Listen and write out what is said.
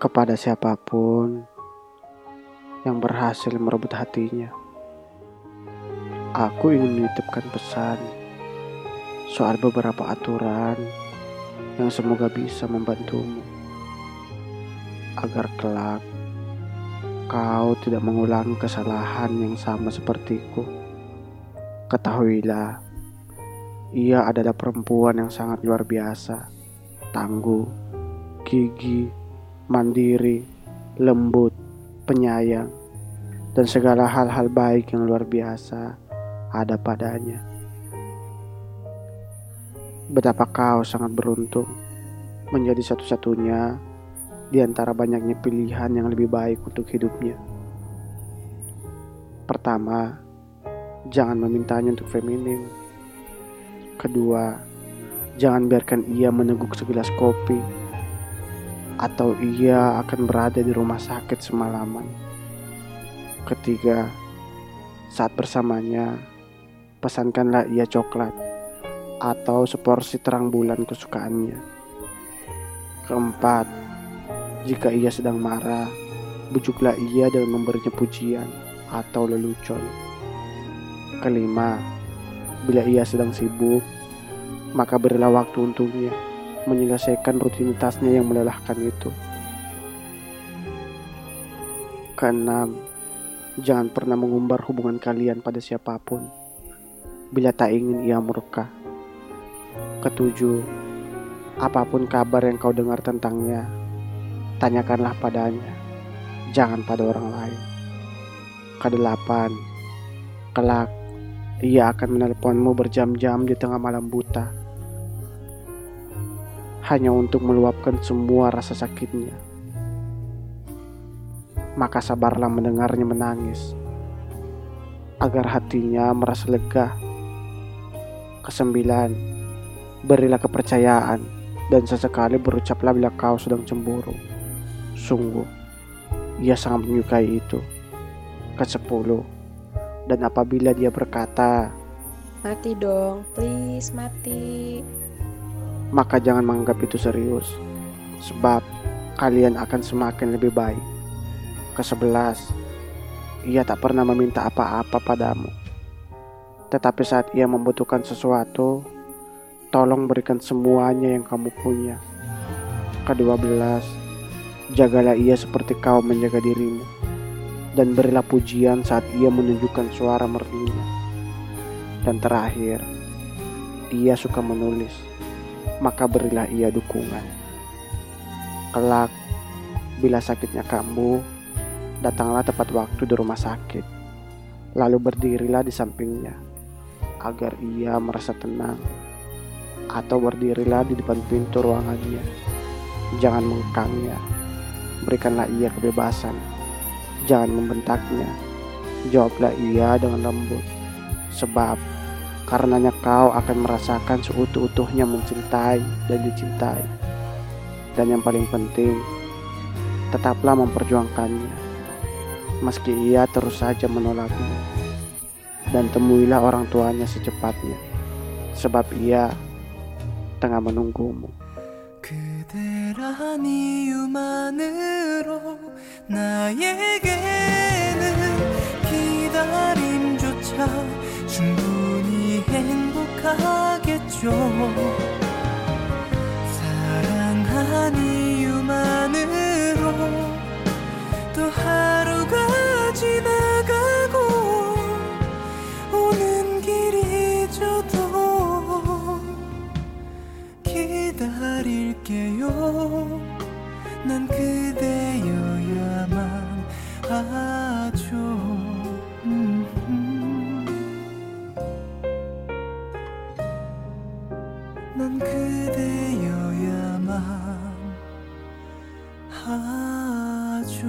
kepada siapa pun yang berhasil merebut hatinya. Aku ingin menitipkan pesan soal beberapa aturan yang semoga bisa membantumu agar kelak kau tidak mengulangi kesalahan yang sama sepertiku. Ketahuilah, ia adalah perempuan yang sangat luar biasa, tangguh, gigih, mandiri, lembut, penyayang, dan segala hal-hal baik yang luar biasa ada padanya. Betapa kau sangat beruntung menjadi satu-satunya di antara banyaknya pilihan yang lebih baik untuk hidupnya. Pertama, jangan memintanya untuk feminim. Kedua, jangan biarkan ia meneguk segelas kopi atau ia akan berada di rumah sakit semalaman. Ketiga, saat bersamanya, pesankanlah ia coklat atau seporsi terang bulan kesukaannya. Keempat, jika ia sedang marah, bujuklah ia dengan memberinya pujian atau lelucon. Kelima, bila ia sedang sibuk, maka berilah waktu untuknya menyelesaikan rutinitasnya yang melelahkan itu. Keenam, jangan pernah mengumbar hubungan kalian pada siapa pun bila tak ingin ia murka. Ketujuh, apa pun kabar yang kau dengar tentangnya, tanyakanlah padanya, jangan pada orang lain. Kedelapan, kelak ia akan menelponmu berjam-jam di tengah malam buta hanya untuk meluapkan semua rasa sakitnya. Maka sabarlah mendengarnya menangis, agar hatinya merasa lega. Kesembilan, berilah kepercayaan dan sesekali berucaplah bila kau sedang cemburu. Sungguh, ia sangat menyukai itu. Kesepuluh, dan apabila dia berkata, Mati dong, please mati maka jangan menganggap itu serius, sebab kalian akan semakin lebih baik. Kesebelas, ia tak pernah meminta apa-apa padamu, tetapi saat ia membutuhkan sesuatu, tolong berikan semuanya yang kamu punya. Kedua belas, jagalah ia seperti kau menjaga dirimu, dan berilah pujian saat ia menunjukkan suara merdunya. Dan terakhir, ia suka menulis maka berilah ia dukungan. Kelak, bila sakitnya kamu, datanglah tepat waktu di rumah sakit. Lalu berdirilah di sampingnya, agar ia merasa tenang. Atau berdirilah di depan pintu ruangannya. Jangan mengkangnya. Berikanlah ia kebebasan. Jangan membentaknya. Jawablah ia dengan lembut. Sebab Karenanya kau akan merasakan seutuh-utuhnya mencintai dan dicintai. Dan yang paling penting, tetaplah memperjuangkannya. Meski ia terus saja menolaknya. Dan temuilah orang tuanya secepatnya. Sebab ia tengah menunggumu. 행복하겠죠. 사랑한 이유만으로 또 하루가 지나가고 오는 길이 저도 기다릴게요. 난 그대여야만 하죠 난 그대여야만 하죠.